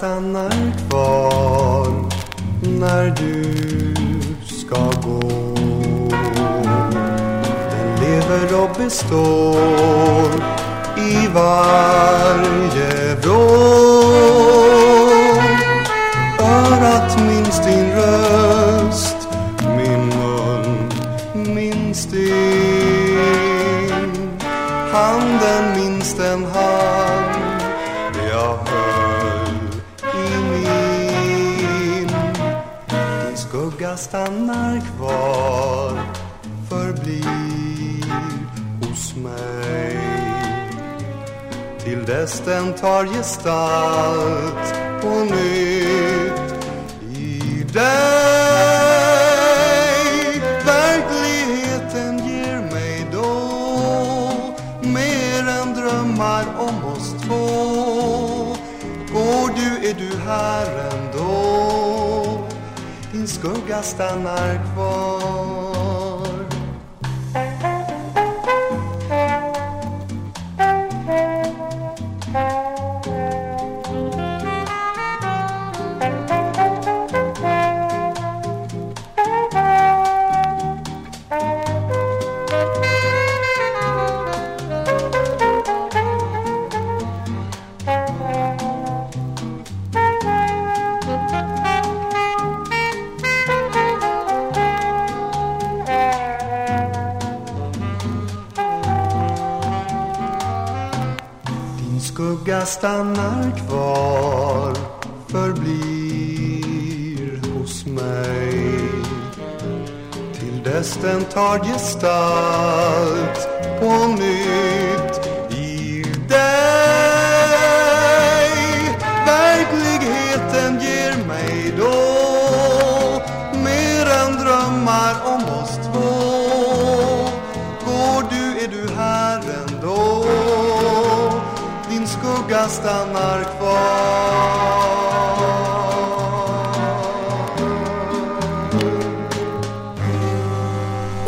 stannar kvar när du ska gå. Den lever och består i varje vrå. Örat minns din röst, stannar kvar, förblir hos mig. Till dess den tar gestalt på nytt i dig. Verkligheten ger mig då mer än drömmar om oss två. Går du är du här ändå. Din skugga stannar kvar. Dess den tar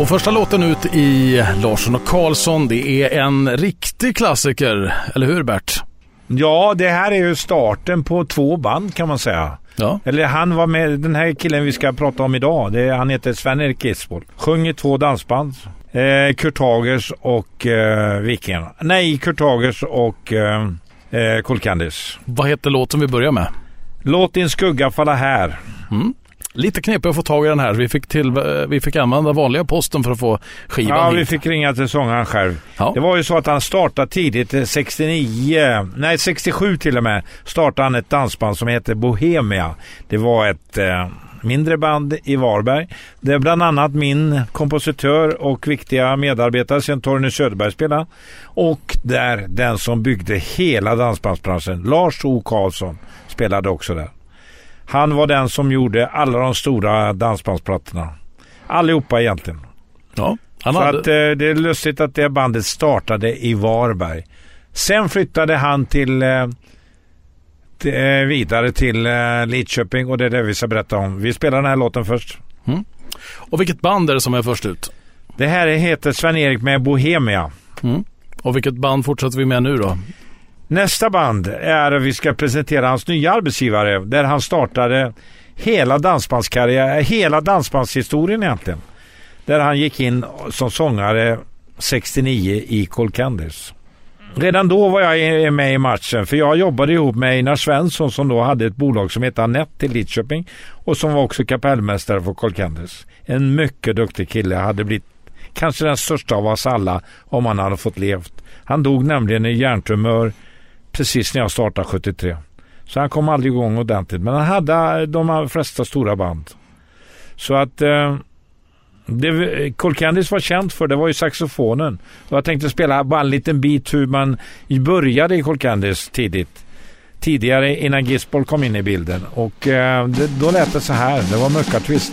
Och första låten ut i Larsson och Karlsson, det är en riktig klassiker. Eller hur Bert? Ja, det här är ju starten på två band kan man säga. Ja. Eller han var med, den här killen vi ska prata om idag, det, han heter Sven-Erik Gisbold. Sjöng i två dansband. Eh, Kurt Hagers och eh, Vikingarna. Nej, Kurt Hagers och eh, eh. Vad heter låten vi börjar med? Låt din skugga falla här. Mm. Lite knepigt att få tag i den här. Vi fick, till, vi fick använda vanliga posten för att få skivan Ja, hit. vi fick ringa till sångaren själv. Ja. Det var ju så att han startade tidigt, eh, 69, nej 67 till och med, startade han ett dansband som heter Bohemia. Det var ett eh, mindre band i Varberg. Där bland annat min kompositör och viktiga medarbetare sen Torgny Söderberg spelade. Och där den som byggde hela dansbandsbranschen, Lars O. Karlsson, spelade också där. Han var den som gjorde alla de stora dansbandsplattorna. Allihopa egentligen. Ja, han Så hade... att, eh, det är lustigt att det bandet startade i Varberg. Sen flyttade han till, eh, till eh, vidare till eh, Lidköping och det är det vi ska berätta om. Vi spelar den här låten först. Och vilket band är det som är först ut? Det här heter Sven-Erik med Bohemia. Mm. Och vilket band fortsätter vi med nu då? Nästa band är att vi ska presentera hans nya arbetsgivare där han startade hela dansbandskarriär, eh, hela dansbandshistorien egentligen. Där han gick in som sångare 69 i Cold Redan då var jag med i matchen för jag jobbade ihop med Einar Svensson som då hade ett bolag som hette Anette i Lidköping och som var också kapellmästare för Cold En mycket duktig kille, hade blivit kanske den största av oss alla om han hade fått levt. Han dog nämligen i hjärntumör precis när jag startade 73. Så han kom aldrig igång ordentligt. Men han hade eh, de flesta stora band. Så att eh, det Cold Candice var känt för det var ju saxofonen. Och jag tänkte spela bara en liten bit hur man började i Cold Candice tidigt. Tidigare innan Gisbold kom in i bilden. Och eh, det, då lät det så här. Det var muckartvist.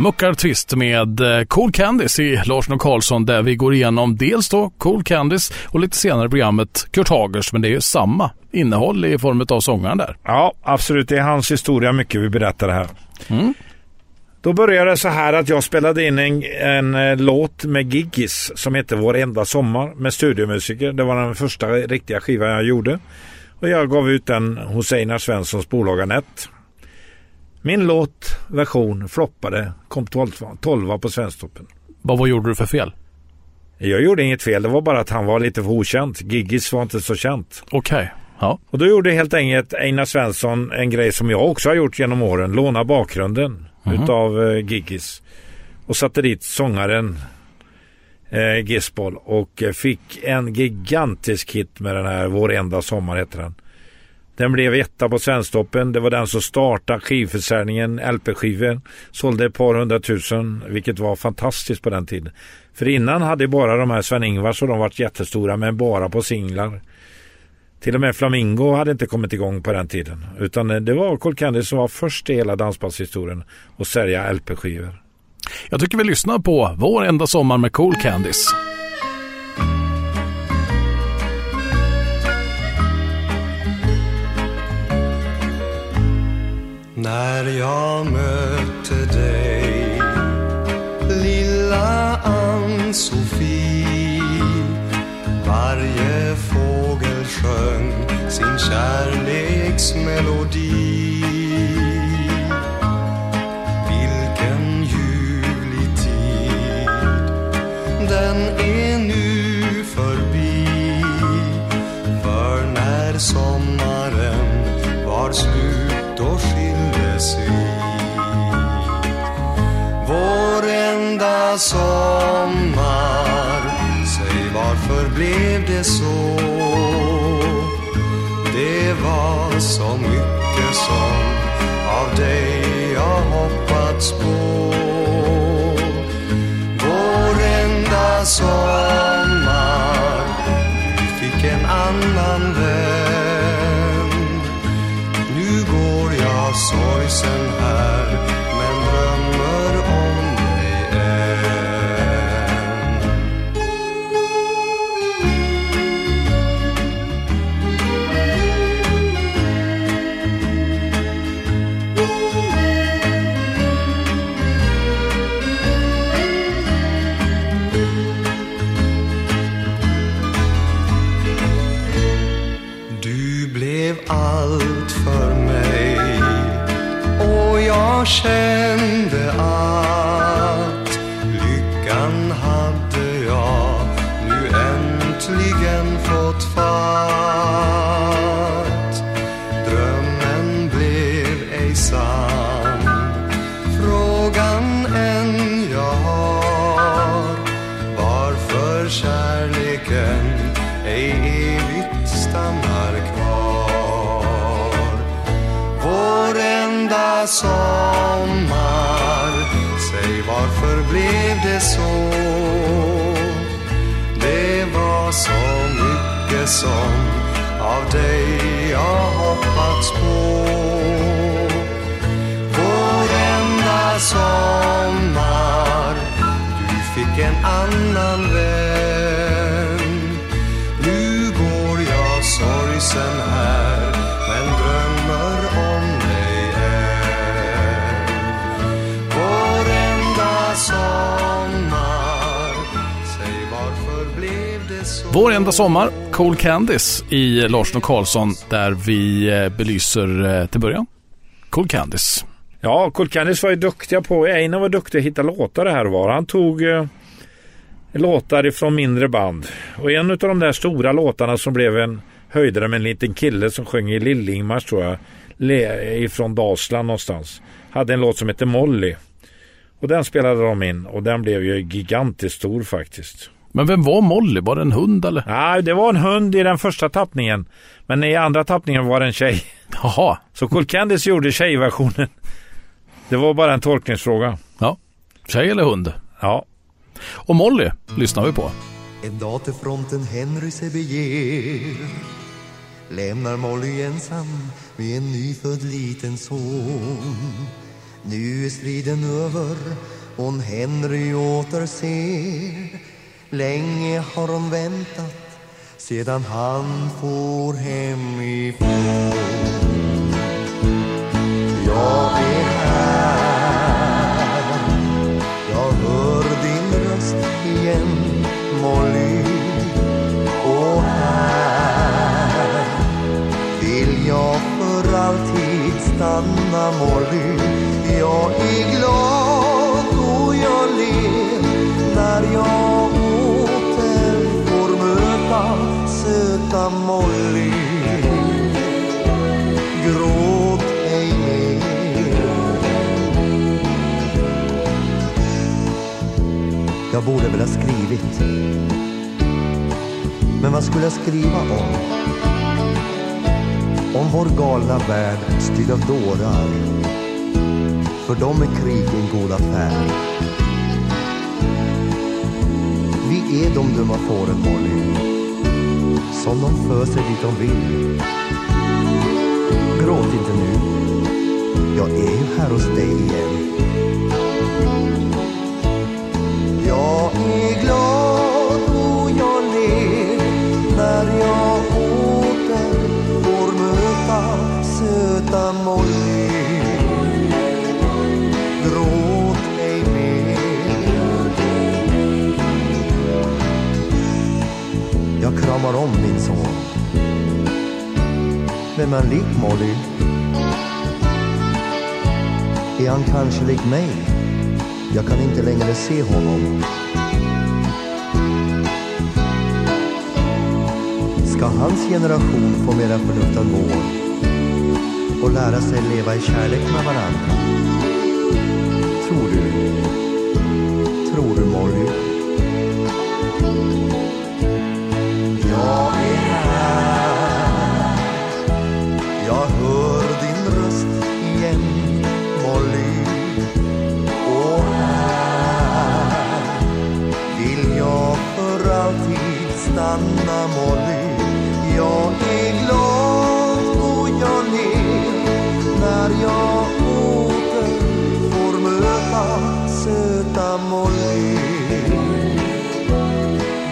Muckar Twist med eh, Cool Candice i Larsson och Karlsson där vi går igenom dels då Cool Candice och lite senare i programmet Kurt Hagers men det är ju samma innehåll i form av sångaren där. Ja, absolut. Det är hans historia mycket vi berättar här. Mm. Då började det så här att jag spelade in en, en eh, låt med Giggis som heter Vår enda sommar med studiomusiker. Det var den första riktiga skivan jag gjorde. Och jag gav ut den hos Einar Svenssons bolag Anette. Min låt, version, floppade, kom 12, 12 på Svensktoppen. Vad, vad gjorde du för fel? Jag gjorde inget fel, det var bara att han var lite för okänt. Giggis var inte så känt. Okej, ja. Och då gjorde helt enkelt Einar Svensson en grej som jag också har gjort genom åren. Låna bakgrunden utav eh, Giggis. Och satte dit sångaren eh, Gisbol och eh, fick en gigantisk hit med den här Vår enda sommar heter den. Den blev etta på Svensktoppen. Det var den som startade skivförsäljningen, LP-skivor. Sålde ett par hundratusen, vilket var fantastiskt på den tiden. För innan hade bara de här Sven-Ingvars och de varit jättestora, men bara på singlar. Till och med Flamingo hade inte kommit igång på den tiden. Utan det var Cool Candy som var först i hela dansbandshistorien att sälja LP-skivor. Jag tycker vi lyssnar på Vår enda sommar med Cool Candice. När jag mötte dig Vår enda sommar, Cool Candies i Larsson och Karlsson där vi eh, belyser eh, till början Cool Candies. Ja, Cool Candies var ju duktiga på, Einar var duktig att hitta låtar det här och var. Han tog eh, låtar ifrån mindre band. Och en av de där stora låtarna som blev en höjdare med en liten kille som sjöng i Lillingmars tror jag. Le, ifrån Dalsland någonstans. Hade en låt som hette Molly. Och den spelade de in och den blev ju gigantiskt stor faktiskt. Men vem var Molly? Var det en hund eller? Nej, det var en hund i den första tappningen. Men i andra tappningen var det en tjej. Jaha, Så Cool Candice gjorde tjejversionen. Det var bara en tolkningsfråga. ja. Tjej eller hund? Ja, Och Molly lyssnar vi på. En dag till fronten Henry sig beger Lämnar Molly ensam med en nyfödd liten son Nu är striden över, hon Henry återser. Länge har de väntat sedan han for hemifrån. Jag är här, jag hör din röst igen, Molly. Och här vill jag för alltid stanna, Molly. Vad skulle jag skriva om? Om vår galna värld styrd av dårar. För dem är krig en god affär. Vi är de dumma fåren, Molly. Som de föser dit de vill. Gråt inte nu. Jag är ju här hos dig igen. Jag talar om min son. Vem är lik Molly? Är han kanske lik mig? Jag kan inte längre se honom. Ska hans generation få mera förnuft än vår och lära sig leva i kärlek med varandra? Anna Molly. Jag är glad och jag ler när jag åter får möta söta Molly.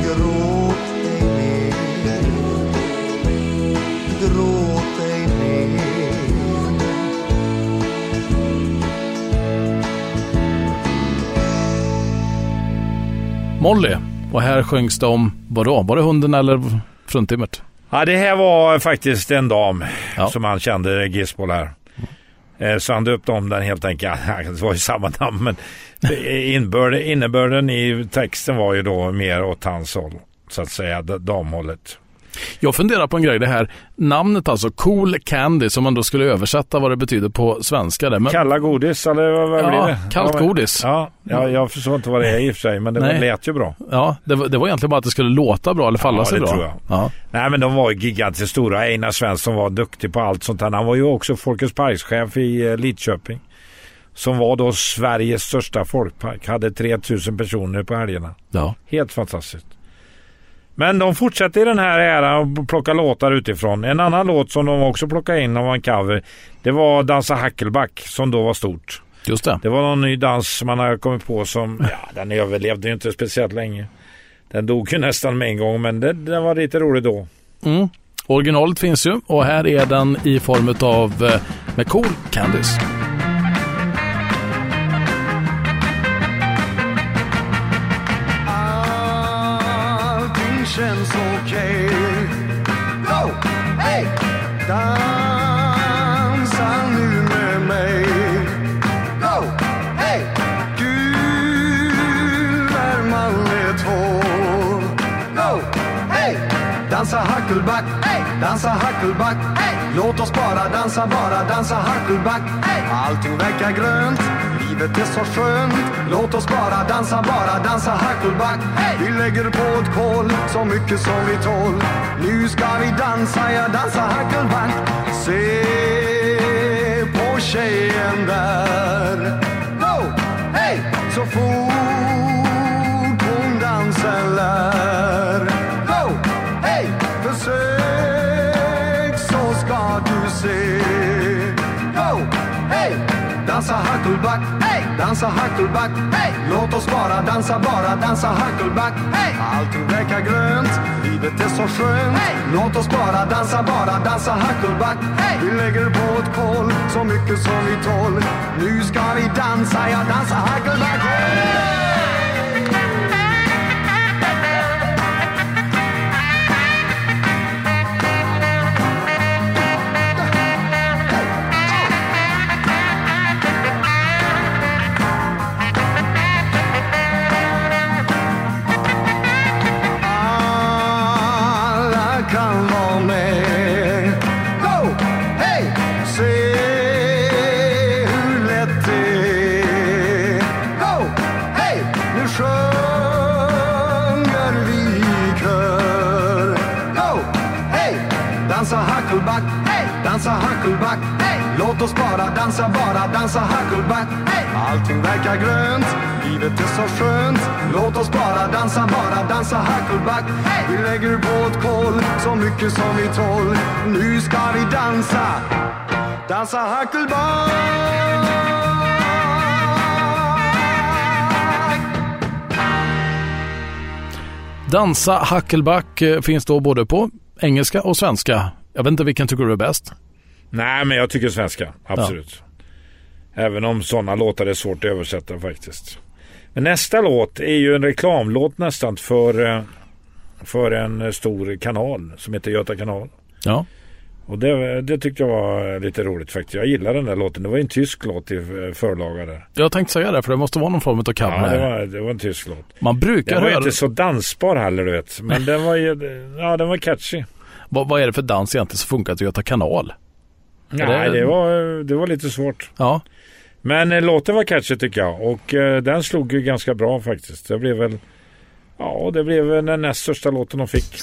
Gråt ej mer Gråt ej mer Molly. Och här sjöngs det om, vadå? Var det hunden eller fruntimret? Ja, det här var faktiskt en dam Ja. som han kände, Gisbol här. Eh, Så han döpte om den helt enkelt. Det var ju samma namn men innebörden, innebörden i texten var ju då mer åt hans håll. Så att säga, damhållet. Jag funderar på en grej, det här namnet alltså, Cool Candy, som man då skulle översätta vad det betyder på svenska. Där. Men, Kalla godis eller vad, vad Ja, blir det? kallt ja, men- godis. Ja, ja, jag förstår inte vad det är i och för sig men det Nej. lät ju bra. ja, det, var, det var egentligen bara att det skulle låta bra eller falla Ja, sig det bra. tror jag. Ja. Nej men de var ju gigantiskt stora. Einar Svensson var duktig på allt sånt här. Han var ju också Folkets Parkschef i eh, Lidköping. Som var då Sveriges största folkpark. Hade 3000 personer på helgerna. Ja. Helt fantastiskt. Men de fortsätter i den här äran och plocka låtar utifrån. En annan låt som de också plockade in och var en cover. Det var Dansa Hackelback som då var stort. Just det. Det var någon ny dans man hade kommit på som, ja den överlevde ju inte speciellt länge. Den dog ju nästan med en gång men det, den var lite rolig då. Mm. Originalet finns ju och här är den i form av eh, med Cool Candies. Dansa hackelback. Hey! Låt oss bara dansa, bara dansa hackelback. Hey! Allting verkar grönt, livet är så skönt. Låt oss bara dansa, bara dansa hackelback. Hey! Vi lägger på ett kol så mycket som vi tål. Nu ska vi dansa, ja dansa hackelback. Se på tjejen där. Go! Hey! Så fort Dansa Huckleback, hey! dansa Huckleback, hey! Låt oss bara dansa, bara dansa Huckleback, hey! Allting verkar grönt, livet är så skönt. Hey! Låt oss bara dansa, bara dansa Huckleback, hey! Vi lägger på ett koll, så mycket som vi tål. Nu ska vi dansa, ja dansa Huckleback, hey! Huckleback, hej! Dansa Huckleback, hej! Låt oss bara dansa, bara dansa Huckleback, hej! Allting verkar grönt, livet är så skönt. Låt oss bara dansa, bara dansa Huckleback, hej! Vi lägger på ett koll, så mycket som vi tål. Nu ska vi dansa, dansa Huckleback. Dansa Huckleback eh, finns då både på engelska och svenska. Jag vet inte vilken tycker du är bäst? Nej, men jag tycker svenska. Absolut. Även om sådana låtar är svårt att översätta faktiskt. Men nästa låt är ju en reklamlåt nästan för, eh, för en stor kanal som heter Göta kanal. Ja. Och det, det tyckte jag var lite roligt faktiskt. Jag gillar den där låten. Det var en tysk låt i eh, förlaga där. Jag tänkte säga det, för det måste vara någon form av Ja, cover. det var, det var en tysk låt. Man brukar Den var höra... inte så dansbar heller du vet. Men den var ju, ja den var catchy. Vad, vad är det för dans egentligen som funkar till Göta kanal? Nej, det var, det var lite svårt. Ja. Men eh, låten var catchy tycker jag. Och eh, den slog ju ganska bra faktiskt. Det blev väl, ja det blev väl den näst största låten de fick.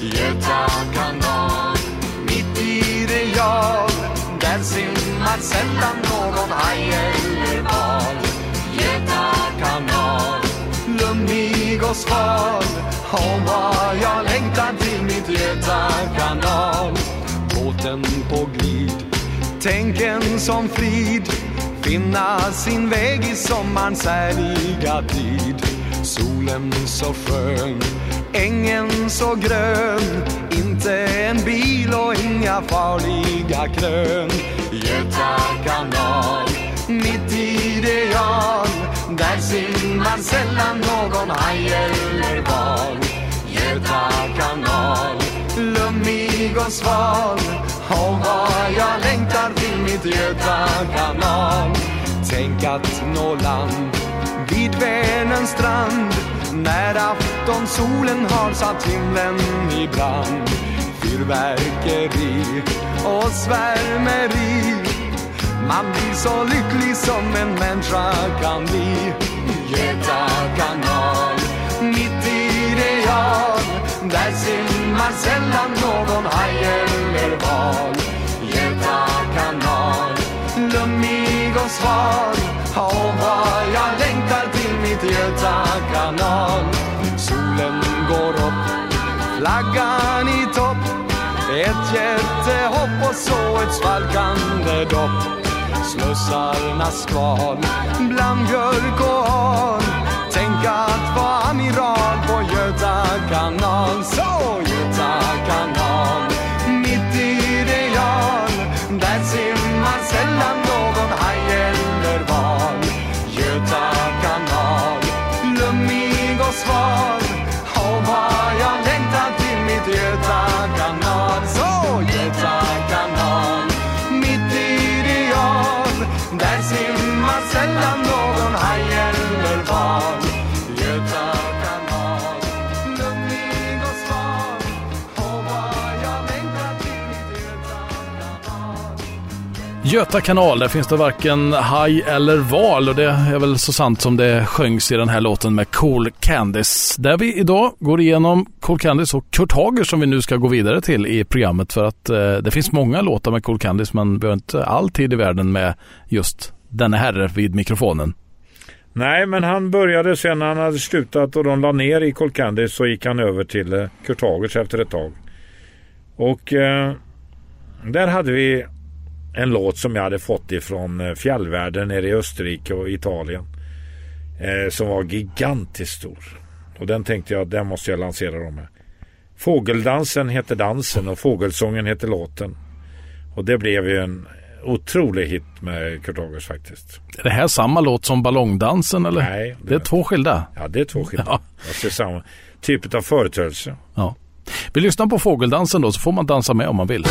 Göta kanal, att sällan någon haj eller val Göta kanal, lummig och sval. Åh, vad jag längtar till mitt Göta kanal. Båten på glid, tänken som frid. Finna sin väg i sommarns härliga tid. Solen så skön, ängen så grön. Inte en bil och inga farliga krön. Göta kanal, mitt ideal. Där simmar sällan någon haj eller val. Göta kanal, lummig och sval. Och vad jag längtar till mitt Göta kanal. Tänk att nå land vid Vänerns strand när aftonsolen har satt himlen i brand. Fyrverkeri och svärmeri. Man blir så lycklig som en människa kan bli. Göta kanal, mitt i det jag. Där simmar sällan någon haj eller val. Flaggan i topp Ett jättehopp och så ett svalkande dopp Slussarnas skval bland björk och hal. Tänk att vara amiral Göta kanal, där finns det varken haj eller val och det är väl så sant som det sjöngs i den här låten med Cool Candice. Där vi idag går igenom Cool Candice och Kurt Hager som vi nu ska gå vidare till i programmet för att eh, det finns många låtar med Cool Candice men vi har inte all tid i världen med just denna herre vid mikrofonen. Nej, men han började sen när han hade slutat och de la ner i Cool Candice så gick han över till eh, Kurt Hagers efter ett tag. Och eh, där hade vi en låt som jag hade fått ifrån eh, fjällvärlden nere i Österrike och Italien. Eh, som var gigantiskt stor. Och den tänkte jag, den måste jag lansera dem med. Fågeldansen heter dansen och fågelsången heter låten. Och det blev ju en otrolig hit med Kurt Hagers faktiskt. Är det här samma låt som Ballongdansen eller? Nej. Det är två skilda. Ja, det är två skilda. Ja. Alltså samma typ av företeelse. Ja. Vi lyssnar på fågeldansen då så får man dansa med om man vill.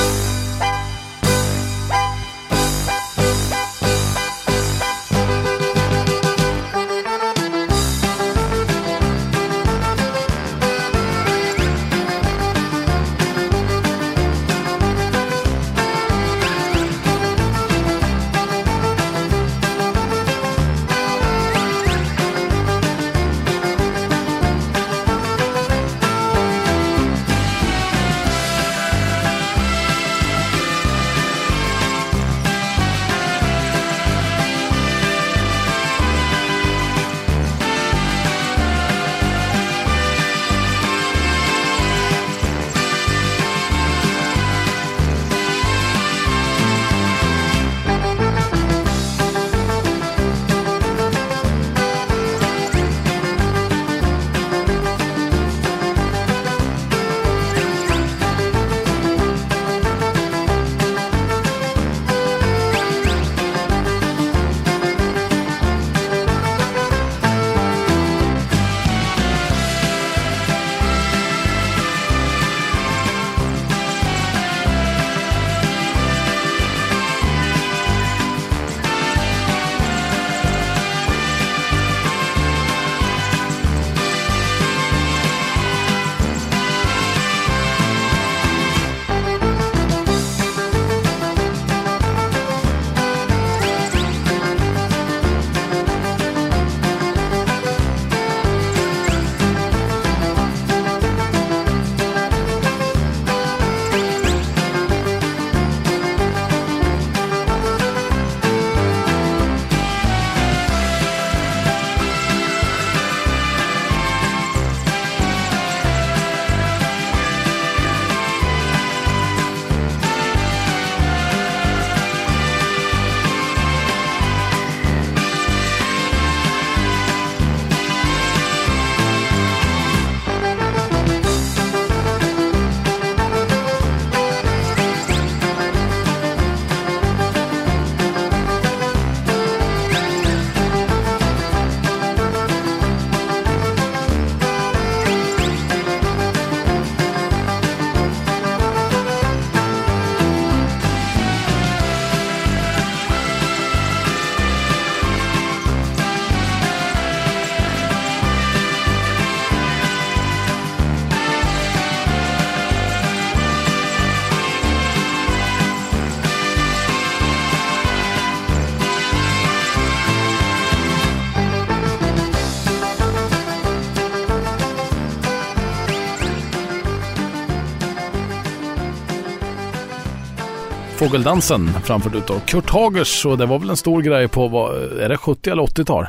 Fågeldansen framfört utav Kurt Hagers och det var väl en stor grej på, vad, är det 70 eller 80-tal?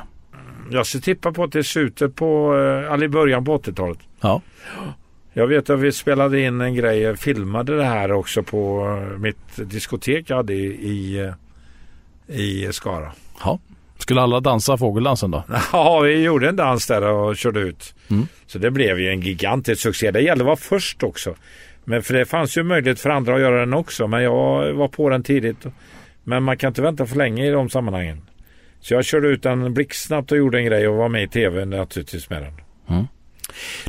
Jag ska tippa på att det är slutet på, eh, eller i början på 80-talet. Ja. Jag vet att vi spelade in en grej, jag filmade det här också på eh, mitt diskotek jag hade i, i, eh, i Skara. ja. Skulle alla dansa fågeldansen då? Ja, vi gjorde en dans där och körde ut. Mm. Så det blev ju en gigantisk succé. Det gällde att vara först också. Men för det fanns ju möjlighet för andra att göra den också. Men jag var på den tidigt. Men man kan inte vänta för länge i de sammanhangen. Så jag körde ut den blixtsnabbt och gjorde en grej och var med i tv naturligtvis med den. Mm.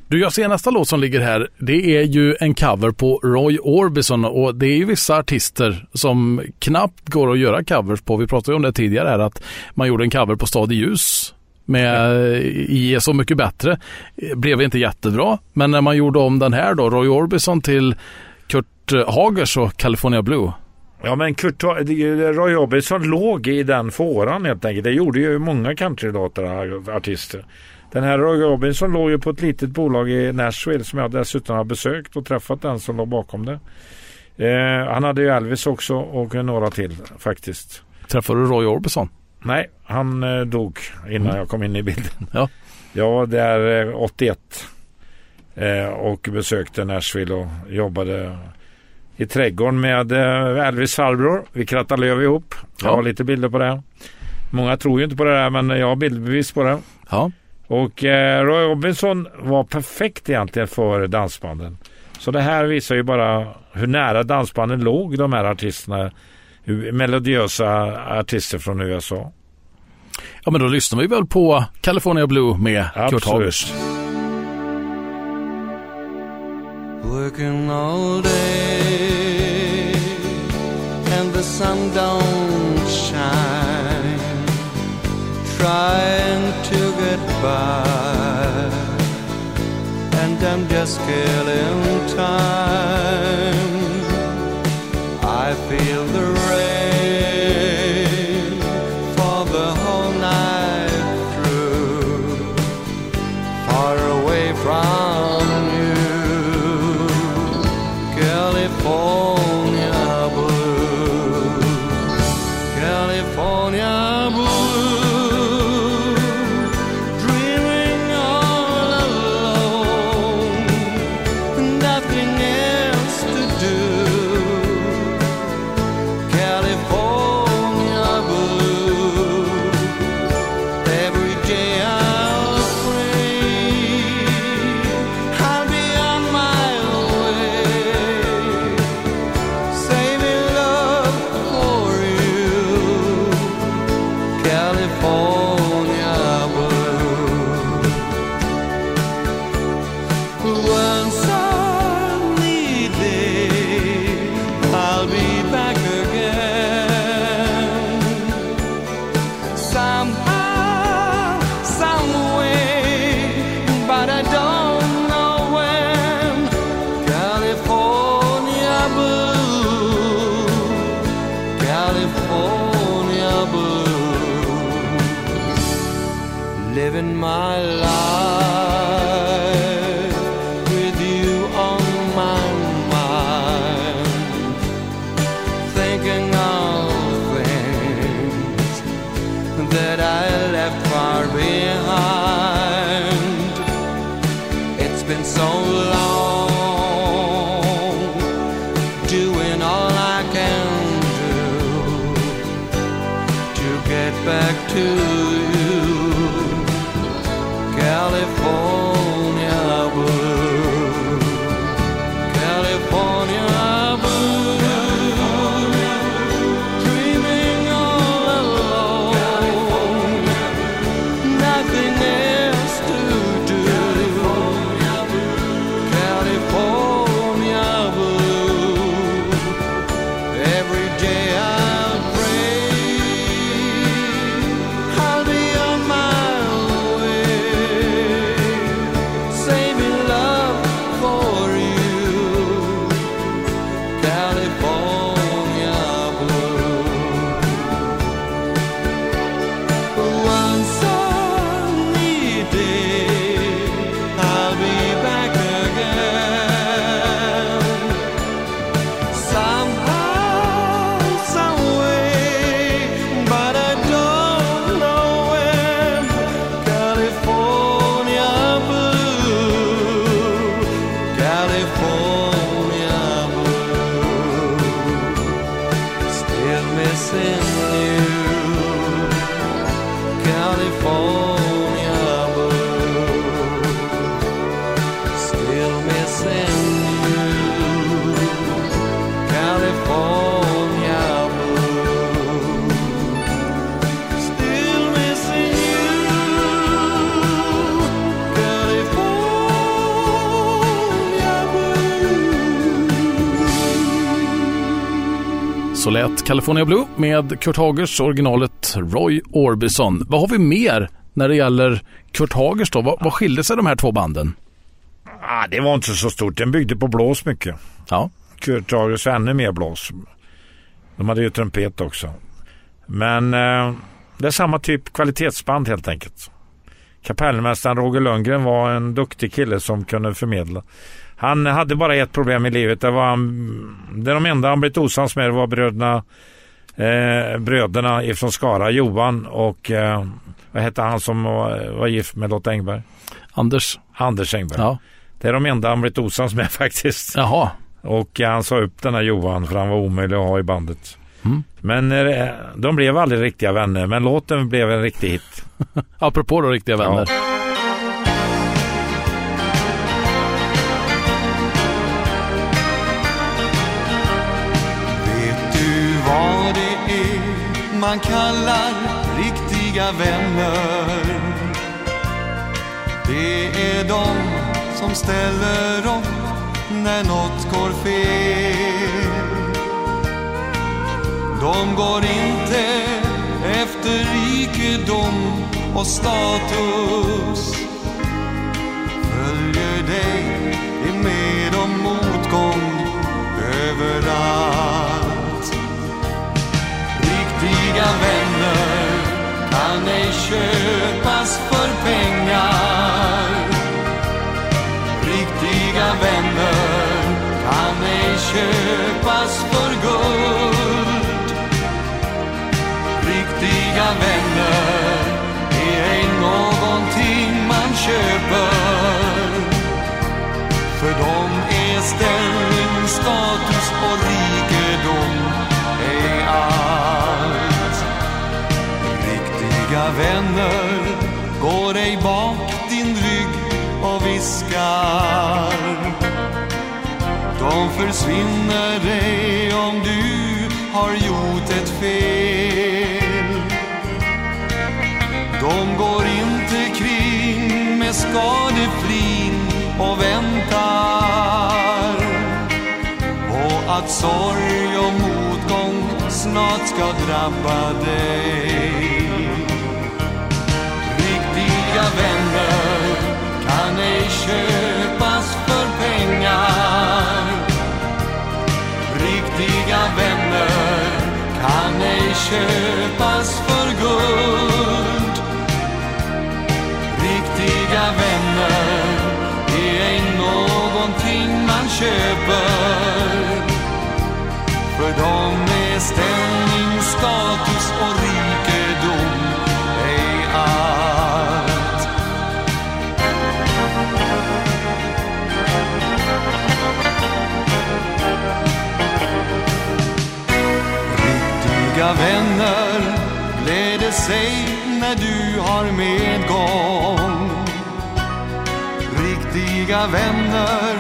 Du, jag ser nästa låt som ligger här. Det är ju en cover på Roy Orbison och det är ju vissa artister som knappt går att göra covers på. Vi pratade ju om det tidigare här att man gjorde en cover på Stad i ljus med I Så mycket bättre. Blev inte jättebra, men när man gjorde om den här då, Roy Orbison till Kurt Hagers och California Blue. Ja men Kurt, Roy Orbison låg i den fåran helt enkelt. Det gjorde ju många countrylåtar artister. Den här Roy Robinson låg ju på ett litet bolag i Nashville som jag dessutom har besökt och träffat den som låg bakom det. Eh, han hade ju Elvis också och några till faktiskt. Träffade du Roy Orbison? Nej, han eh, dog innan jag kom in i bilden. Ja. Jag var där eh, 81 eh, och besökte Nashville och jobbade i trädgården med eh, Elvis farbror. Vi krattade löv ihop. Jag Ja. har lite bilder på det. Många tror ju inte på det där men jag har bildbevis på det. Ja. Och eh, Roy Orbison var perfekt egentligen för dansbanden. Så det här visar ju bara hur nära dansbanden låg de här artisterna. Melodiösa artister från USA. Ja, men då lyssnar vi väl på California Blue med Kurt Absolut. Hagers. Working all day and the sun don't shine. Trying to get by, and I'm just killing time. I feel the Så lät California Blue med Kurt Hagers, originalet Roy Orbison. Vad har vi mer när det gäller Kurt Hagers då? Vad, vad skilde sig de här två banden? Ah, det var inte så stort. Den byggde på blås mycket. Ja, Kurt Hagers var ännu mer blås. De hade ju trumpet också. Men eh, det är samma typ kvalitetsband helt enkelt. Kapellmästaren Roger Lundgren var en duktig kille som kunde förmedla. Han hade bara ett problem i livet. Det var han, det de enda han blivit osams med var bröderna eh, bröderna ifrån Skara, Johan och eh, vad hette han som var, var gift med Lotta Engberg? Anders. Anders Engberg. Ja. Det är de enda han blivit osams med faktiskt. Jaha. Och han sa upp den här Johan för han var omöjlig att ha i bandet. Mm. Men eh, de blev aldrig riktiga vänner, men låten blev en riktig hit. Apropå då riktiga vänner. Vet vad det är man kallar riktiga vänner? Det är de som ställer upp när något går fel. De går inte efter rikedom och status. Följer dig, kan vänner går ej bak din rygg och viskar. De försvinner ej om du har gjort ett fel. De går inte kring med skadeflin och väntar på att sorg och motgång snart ska drabba dig. Köpas för guld. Riktiga vänner är ej någonting man köper. Säg när du har medgång. Riktiga vänner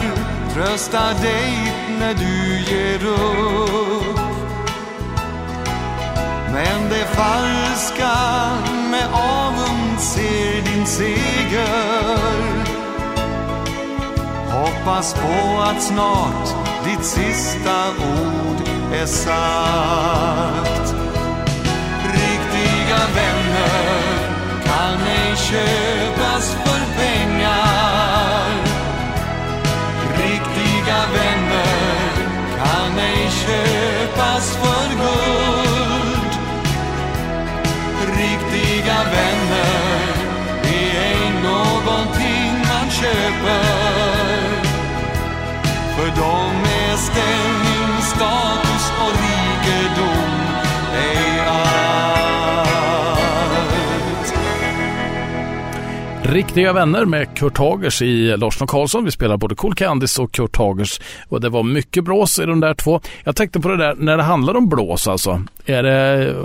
tröstar dig när du ger upp. Men det falska med avund ser din seger. Hoppas på att snart ditt sista ord är sagt. Riktiga vänner kan ej köpas för pengar. Riktiga vänner kan ej köpas för guld. Riktiga vänner är ej någonting man köper. Riktiga vänner med Kurt Hagers i Larsson och Karlsson. Vi spelar både Cool Candice och Kurt Hagers. Och det var mycket blås i de där två. Jag tänkte på det där, när det handlar om blås alltså. Är det,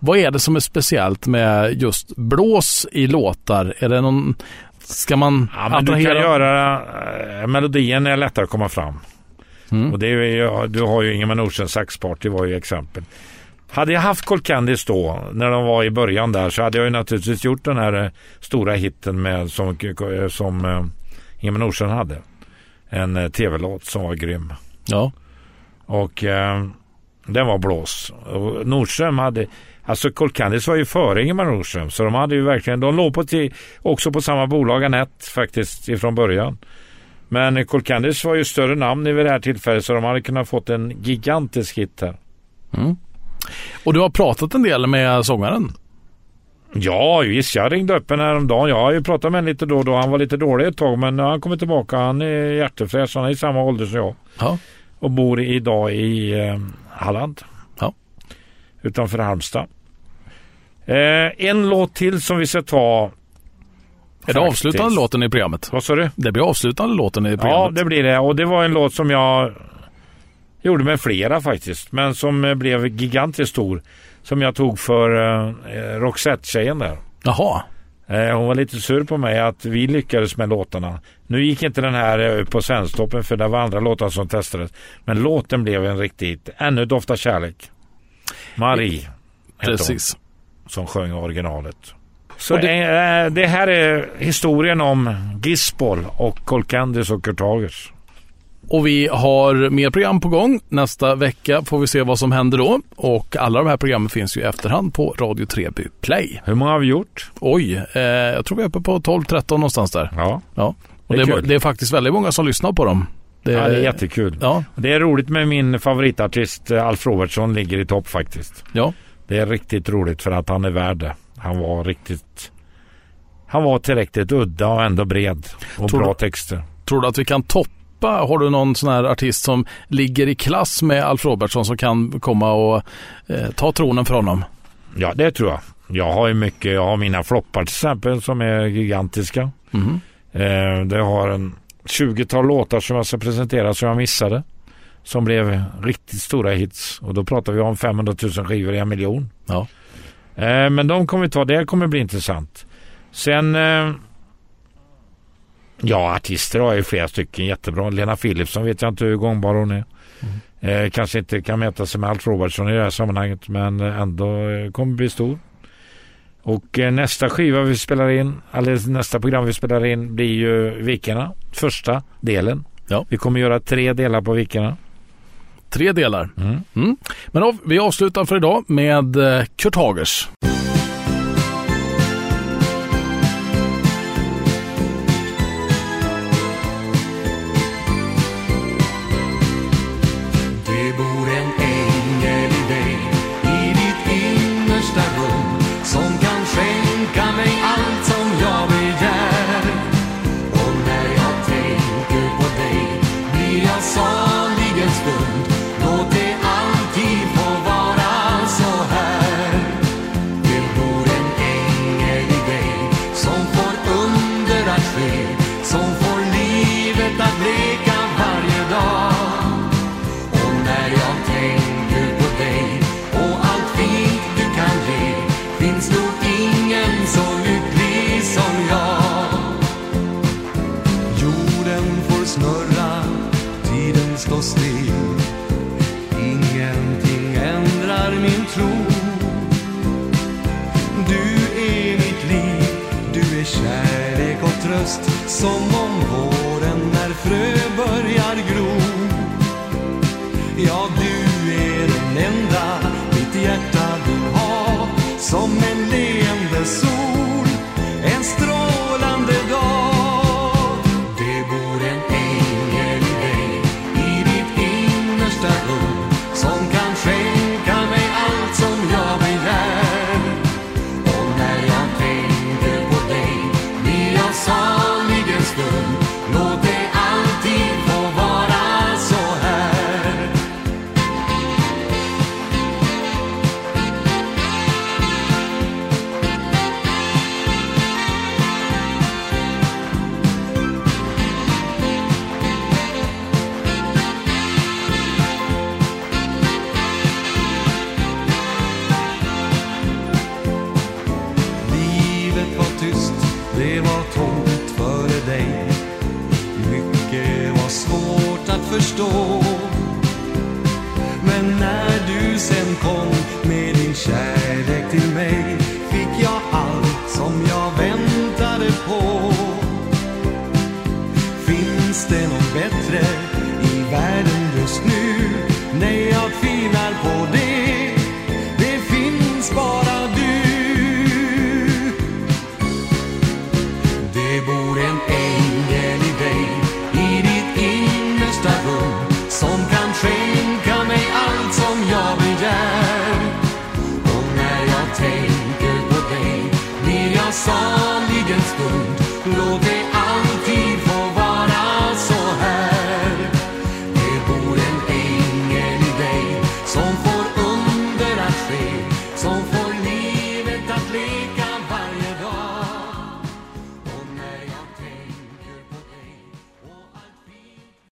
vad är det som är speciellt med just blås i låtar? Är det någon, ska man Ja, men du kan göra, eh, melodin är lättare att komma fram. Mm. Och det är du har ju Ingemar Nordströms saxparty var ju exempel. Hade jag haft Cold Candice då, när de var i början där, så hade jag ju naturligtvis gjort den här eh, stora hitten med, som, eh, som eh, Ingemar Nordström hade. En eh, tv-låt som var grym. Ja. Och eh, den var blås. Och Nordström hade, alltså Cold Candice var ju före Ingemar Nordström. Så de hade ju verkligen, de låg på till, också på samma bolag, Anette faktiskt, ifrån början. Men Cold Candice var ju större namn vid det här tillfället så de hade kunnat fått en gigantisk hit här. Och du har pratat en del med sångaren? Ja, visst. Jag ringde upp henne häromdagen. Jag har ju pratat med henne lite då och då. Han var lite dålig ett tag men han kommit tillbaka. Han är hjärtefräsch. Han är i samma ålder som jag. Ja. Och bor idag i eh, Halland. Ja. utanför Halmstad. Eh, en låt till som vi ska ta. Är det avslutande låten i programmet? Vad sa du? Det blir avslutande låten i Ja, programmet. det blir det. Och det var en låt som jag gjorde med flera faktiskt. Men som eh, blev gigantiskt stor. Som jag tog för eh, Roxette-tjejen där. Jaha. Eh, hon var lite sur på mig att vi lyckades med låtarna. Nu gick inte den här eh, på Svensktoppen för det var andra låtar som testades. Men låten blev en riktigt, ännu doftar kärlek. Marie hette hon, Precis. som sjöng originalet. Så det... Eh, det här är historien om Gisbol och Colcandis och Kurt Hagers. Och vi har mer program på gång. Nästa vecka får vi se vad som händer då. Och alla de här programmen finns ju i efterhand på Radio Treby Play. Hur många har vi gjort? Oj, eh, jag tror vi är uppe på 12-13 någonstans där. Ja, Ja. Och Det det, är är kul. det är faktiskt väldigt många som lyssnar på dem. Det, ja det är jättekul. Ja, Det är roligt med min favoritartist eh, Alf Robertsson ligger i topp faktiskt. ja. Det är riktigt roligt för att han är värd det. Han var riktigt... Han var tillräckligt udda och ändå bred. Och Tror bra du- texter. Tror du att vi kan toppa? Har du någon sån här artist som ligger i klass med Alf Robertsson som kan komma och eh, ta tronen för honom? Ja, det tror jag. Jag har ju mycket. Jag har mina floppar till exempel som är gigantiska. Mhm. Eh, det har en 20-tal låtar som jag ska presentera som jag missade. Som blev riktigt stora hits. Och då pratar vi om 500 000 skivor i en miljon. Ja. Eh, men de kommer vi ta. Det kommer bli intressant. Sen... Ja, artister har ju flera stycken jättebra. Lena Philipsson vet jag inte hur gångbar hon är. Eh, kanske inte kan mäta sig med Alf Robertson i det här sammanhanget. Men ändå eh, kommer bli stor. Och eh, nästa skiva vi spelar in, eller nästa program vi spelar in blir ju Vikarna. Första delen. Ja. Vi kommer göra tre delar på Vikarna. Tre delar. Mm. Mm. Men av, vi avslutar för idag med eh, Kurt Hagers. Som om våren när frö börjar gro. Ja, du är den enda mitt hjärta vill ha Som en leende sol,